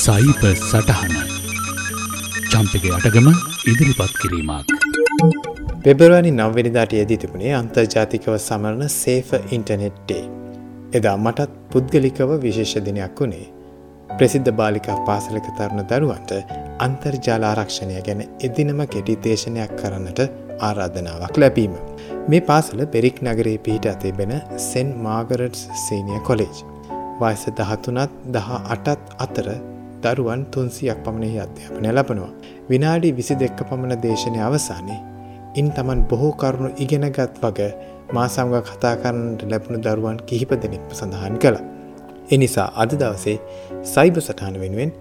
සයිප සටහන චම්පක අටගම ඉදිරිපත් කිරීමක්. පෙබරවානි නවවෙනිදාට යෙදී තිබුණේ අන්තර්ජාතිකව සමරණ සේෆ ඉන්ටනෙට්ටේ. එදා මටත් පුද්ගලිකව විශේෂ දිනයක් වුණේ. ප්‍රසිද්ධ බාලිකා පාසලක තරුණ දරුවන්ට අන්තර්ජාල ආරක්ෂණය ගැන එදිනම කෙටි දේශනයක් කරන්නට ආරාධනාවක් ලැබීම. මේ පාසල බෙරික් නගරේ පිහිට අතිබෙන සෙන් මාගරට්ස් සීනිය කොලේජ්. වයස දහතුනත් දහ අටත් අතර දරුවන් තුන්සියක් පමණෙහි අධ්‍යාපනය ලබනවා. විනාඩි විසි දෙක්ක පමණ දේශනය අවසානයේ ඉන් තමන් බොහෝ කරුණු ඉගෙනගත් වග මා සමග කතා කරන්නට ලැබුණු දරුවන් කිහිප දෙනෙක්ම සඳහන් කළ. එනිසා අද දවසේ සයිබ සටහන වෙනුවෙන්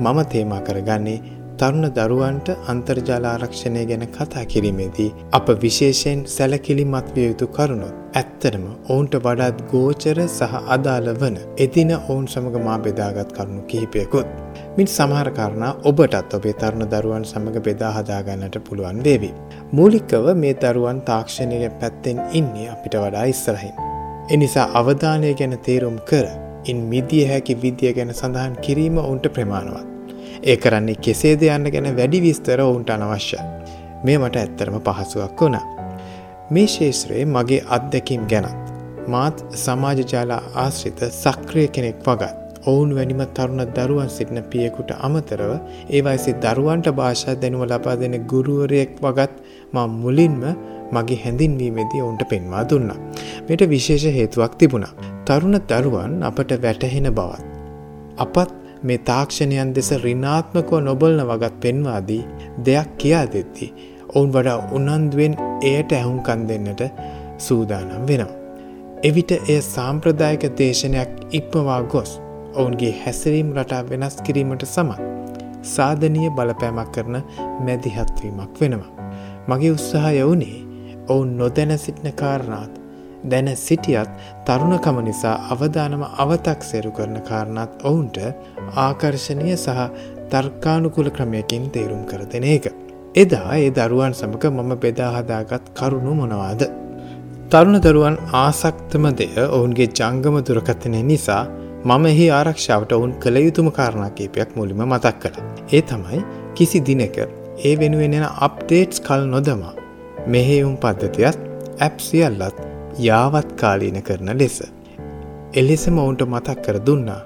මම තේමා කරගන්නේ තරුණ දරුවන්ට අන්තර්ජාල ආරක්ෂණය ගැන කතා කිරීමේදී අප විශේෂයෙන් සැලකිලිමත් විය යුතු කරුණොත් ඇත්තටම ඔවුන්ට වඩාත් ගෝචර සහ අදාළ වන එදින ඔවුන් සමඟ මා බෙදාගත් කරුණු කිහිපයකුත්. මින් සමහර කාරණා ඔබටත් ඔබේ තරුණ දරුවන් සමඟ බෙදා හදාගන්නට පුළුවන් වේවි. මූලිකව මේ දරුවන් තාක්ෂණය පැත්තෙන් ඉන්නේ අපිට වඩා ඉස්සරහින්. එනිසා අවධානය ගැන තේරුම් කර ඉන් මිදිය හැකි විද්‍ය ගැන සඳහන් කිරීම ඔවුන්ට ප්‍රමාණවත්. ඒ කරන්නේ කෙසේද යන්න ගැන වැඩි විස්තර ඔවුන්ට අනවශ්‍ය. මේ මට ඇත්තරම පහසුවක් වුණා. මේ ශේත්‍රයේ මගේ අත්දැකීම් ගැනත්. මාත් සමාජ ජාලා ආශ්‍රිත සක්‍රිය කෙනෙක් වගත්. ඔවුන් වැනිම තරුණ දරුවන් සිටින පියෙකුට අමතරව ඒ වයසේ දරුවන්ට භාෂා දැනුව ලබා දෙන ගුරුවරයෙක් වගත් මා මුලින්ම මගේ හැඳින්වීමේදී ඔවුන්ට පෙන්වා දුන්නා. මෙට විශේෂ හේතුවක් තිබුණා. තරුණ දරුවන් අපට වැටහෙන බවත්. අපත් මේ තාක්ෂණයන් දෙස රිනාත්මකව නොබලන වගත් පෙන්වාදී දෙයක් කියා දෙද්දී. ඔවුන් වඩා උනන්දුවෙන් එයට ඇහුම්කන් දෙන්නට සූදානම් වෙනවා. එවිට එය සාම්ප්‍රදායක දේශනයක් ඉක්මවා ගොස් ඔවුන්ගේ හැසිරීම් රටා වෙනස් කිරීමට සමත් සාධනීය බලපෑමක් කරන මැදිහත්වීමක් වෙනවා. මගේ උත්සාහය වුණේ ඔවුන් නොදැන සිටින කාරණාත් දැන සිටියත් තරුණකම නිසා අවධානම අවතක්සේරු කරන කාරණත් ඔවුන්ට ආකර්ශණය සහ තර්කානුකුල ක්‍රමයකින් තේරුම් කර දෙන එක. එදා ඒ දරුවන් සමක මම බෙදාහදාගත් කරුණු මොනවාද. තරුණ දරුවන් ආසක්තම දෙය ඔවුන්ගේ ජංගම දුරකථනය නිසා මම එහි ආරක්ෂාවට ඔවුන් කළ යුතුම කාරණා කීපයක් මුලිම මතක් කළ. ඒ තමයි කිසි දිනක ඒ වෙනුවෙන් එන අප්ඩේට්ස් කල් නොදමා මෙහෙයුම් පද්ධතියත් ඇප් සියල්ලත් යාවත් කාලීන කරන ලෙස. එලෙසම ඔවුන්ට මතක් කර දුන්නා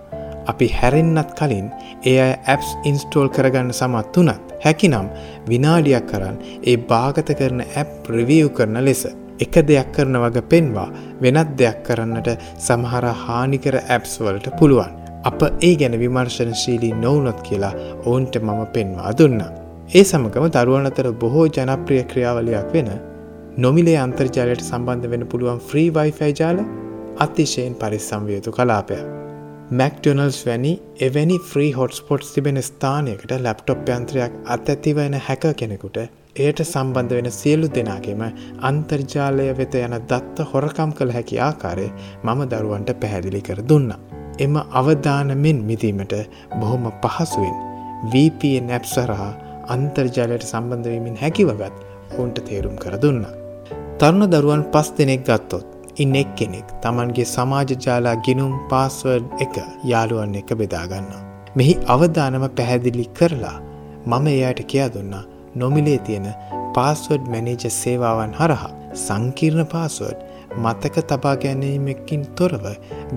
අපි හැරෙන්න්නත් කලින් ඒ අය ඇප්ස් ඉන්ස්ටෝල් කරගන්න සමත් වනත් හැකිනම් විනාඩියක් කරන්න ඒ භාගත කරන ඇප් ප්‍රවියව් කරන ලෙස. එක දෙයක් කරන වග පෙන්වා වෙනත් දෙයක් කරන්නට සමහර හානිකර ඇප්ස් වලට පුළුවන්. අප ඒ ගැන විමර්ශනශීලී නොවනොත් කියලා ඔවුන්ට මම පෙන්වා දුන්නා. ඒ සමගම දරුවන් අතර බොහෝ ජනප්‍රිය ක්‍රියාවලයක් වෙන නොමිලේ අන්තර්ජාලයට සම්බන්ධ වෙන පුළුවන් ෆ්‍රී වයිෆයි ජාල අතිශයෙන් පරිස්සම්වියයුතු කලාපයක්. මැක්ඩොනල්ස් වැනි එවැනි ෆ්‍රී හොටස්පොට්ස් තිබෙන ස්ථානයකට ලැප්ටොප් යන්ත්‍රයක් අතැතිවන හැක කෙනෙකුට එයට සම්බන්ධ වෙන සියලු දෙනාගේම අන්තර්ජාලය වෙත යන දත්ත හොරකම් කළ හැකි ආකාරය මම දරුවන්ට පැහැදිලි කර දුන්න. එම අවධානමෙන් මිදීමට බොහොම පහසුවෙන් VPN ඇප්සරහා අන්තර්ජාලයට සම්බන්ධවීමින් හැකිවගත් ඔවුන්ට තේරුම් කර දුන්න. තරුණ දරුවන් පස් දෙනෙක් ගත්තොත් ඉන්න එක් කෙනෙක් තමන්ගේ සමාජජාලා ගිනුම් පාස්වර්ඩ් එක යාළුවන් එක බෙදාගන්නවා. මෙහි අවධානම පැහැදිලි කරලා මම එයායට කියා දුන්නා නොමිලේ තියෙන පාස්වඩ් මැනේජ සේවාවන් හරහා සංකීර්ණ පාස්වඩ් මතක තබා ගැනීමකින් තොරව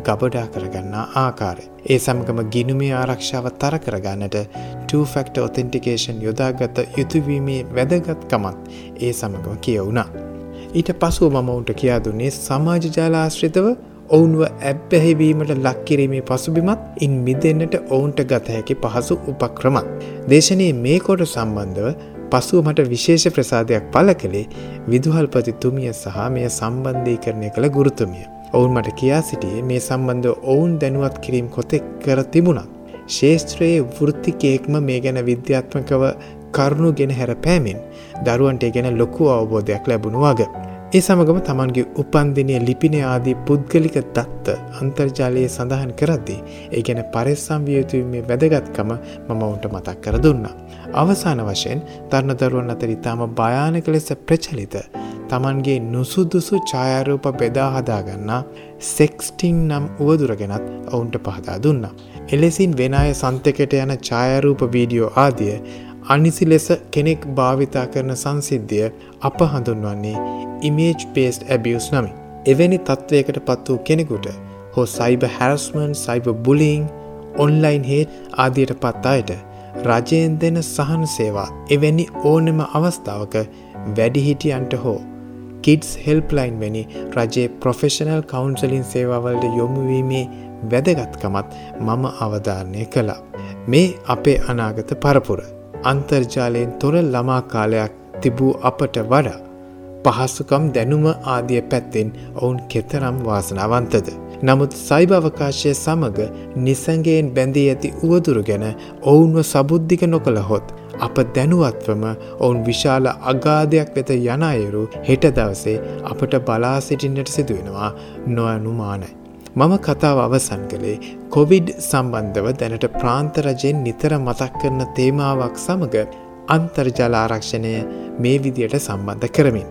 ගබඩා කරගන්නා ආකාරය. ඒ සමගම ගිනුමේ ආරක්ෂාව තර කරගන්නට 2ෆක්ට ඔතෙන්ටිකේෂන් යොදාගත යුතුවීමේ වැදගත්කමත් ඒ සමගම කියවුණා. ඊට පසුව මම ඔවුන්ට කියා දුන්නේ සමාජ ජාලාශ්‍රිතව ඔවුන්ව ඇබ්බැහිවීමට ලක්කිරීමේ පසුබිමත් ඉන් මිදෙන්න්නට ඔවුන්ට ගත හැකි පහසු උපක්‍රමත්. දේශනයේ මේ කොට සම්බන්ධව පසුව මට විශේෂ ප්‍රසාදයක් පල කළේ විදුහල්පති තුමිය සහ මෙය සම්බන්ධී කරණය කළ ගුරුතුමිය. ඔවුන් මට කියා සිටියේ මේ සම්බන්ධ ඔවුන් දැනුවත් කිරීම් කොතෙක් කර තිබුණත්. ශේෂත්‍රයේ වෘත්තිකයෙක්ම මේ ගැන විද්‍යාත්මකව කරුණු ගෙන හැර පෑමෙන් දරුවන්ට ගැන ලොකු අවබෝධයක් ලැබුණු වග. ඒ සමගම තමන්ගේ උපන්දිනය ලිපින ආදී පුද්ගලික දත්ත අන්තර්ජාලයේ සඳහන් කරද්දී ඒ ගැන පරිස්සම් වියයුතුීමේ වැදගත්කම මම ඔවුන්ට මතක් කර දුන්න. අවසාන වශයෙන් තර්ණ දරුවන් අතර ඉතාම භයානක ලෙස ප්‍රචලිත තමන්ගේ නුසුදුසු ඡායාරූප බෙදා හදාගන්න සෙක්ස්ටිං නම් උවදුරගෙනත් ඔවුන්ට පහදා දුන්නා. එලෙසින් වෙන අය සන්තකට යන ඡායාරූප වීඩියෝ ආදිය අනිසි ලෙස කෙනෙක් භාවිතා කරන සංසිද්ධිය අප හඳුන්වන්නේ ඉමේජ් පේස්ට් ඇබියස් නමි. එවැනි තත්ත්වයකට පත් වූ කෙනෙකුට හෝ සයිබ හැරස්මන් සයිබ බුලිං ඔන්ලයින් හේත් ආදියට පත් අයට රජයෙන් දෙන සහන සේවා එවැනි ඕනෙම අවස්ථාවක වැඩිහිටියන්ට හෝ කිඩ්ස් හෙල්ප්ලයින් වැනි රජයේ ප්‍රොෆෙෂනල් කවුන්සලින් සේවාවලට යොමුවීමේ වැදගත්කමත් මම අවධාරණය කළා. මේ අපේ අනාගත පරපුර අන්තර්ජාලයෙන් තොර ළමා කාලයක් තිබූ අපට වඩා පහසුකම් දැනුම ආදිය පැත්තෙන් ඔවුන් කෙතරම් වාසනාවන්තද. නමුත් සයිභවකාශය සමඟ නිසැගයෙන් බැඳී ඇති උවදුරු ගැන ඔවුන්ව සබුද්ධික නොකළහොත් අප දැනුවත්වම ඔවුන් විශාල අගාධයක් වෙත යනයුරු හෙට දවසේ අපට බලා සිටින්නට සිදුවෙනවා නොයනුමානයි. මම කතාව අවසන් කළේ කොවිඩ් සම්බන්ධව දැනට ප්‍රාන්තරජයෙන් නිතර මතක් කරන තේමාවක් සමඟ අන්තර්ජල ආරක්ෂණය මේ විදියට සම්බන්ධ කරමින්.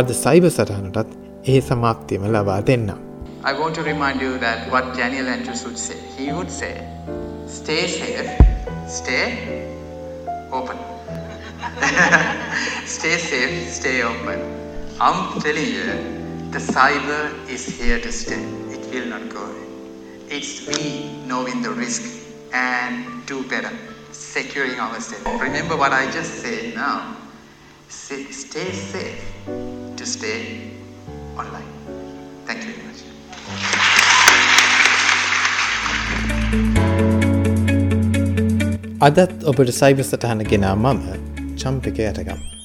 අද සයිබ සටහනටත් ඒ සමාප්තියම ලබා දෙන්නම්. I want to remind you that what Daniel Andrews would say. He would say, stay safe, stay open. stay safe, stay open. I'm telling you, the cyber is here to stay. It will not go away. It's we knowing the risk and do better, securing ourselves. Remember what I just said now. Stay safe to stay online. Thank you very much. අදත් ඔබට සයිබ සටහන ගෙනා මම චම්පික යටගම්.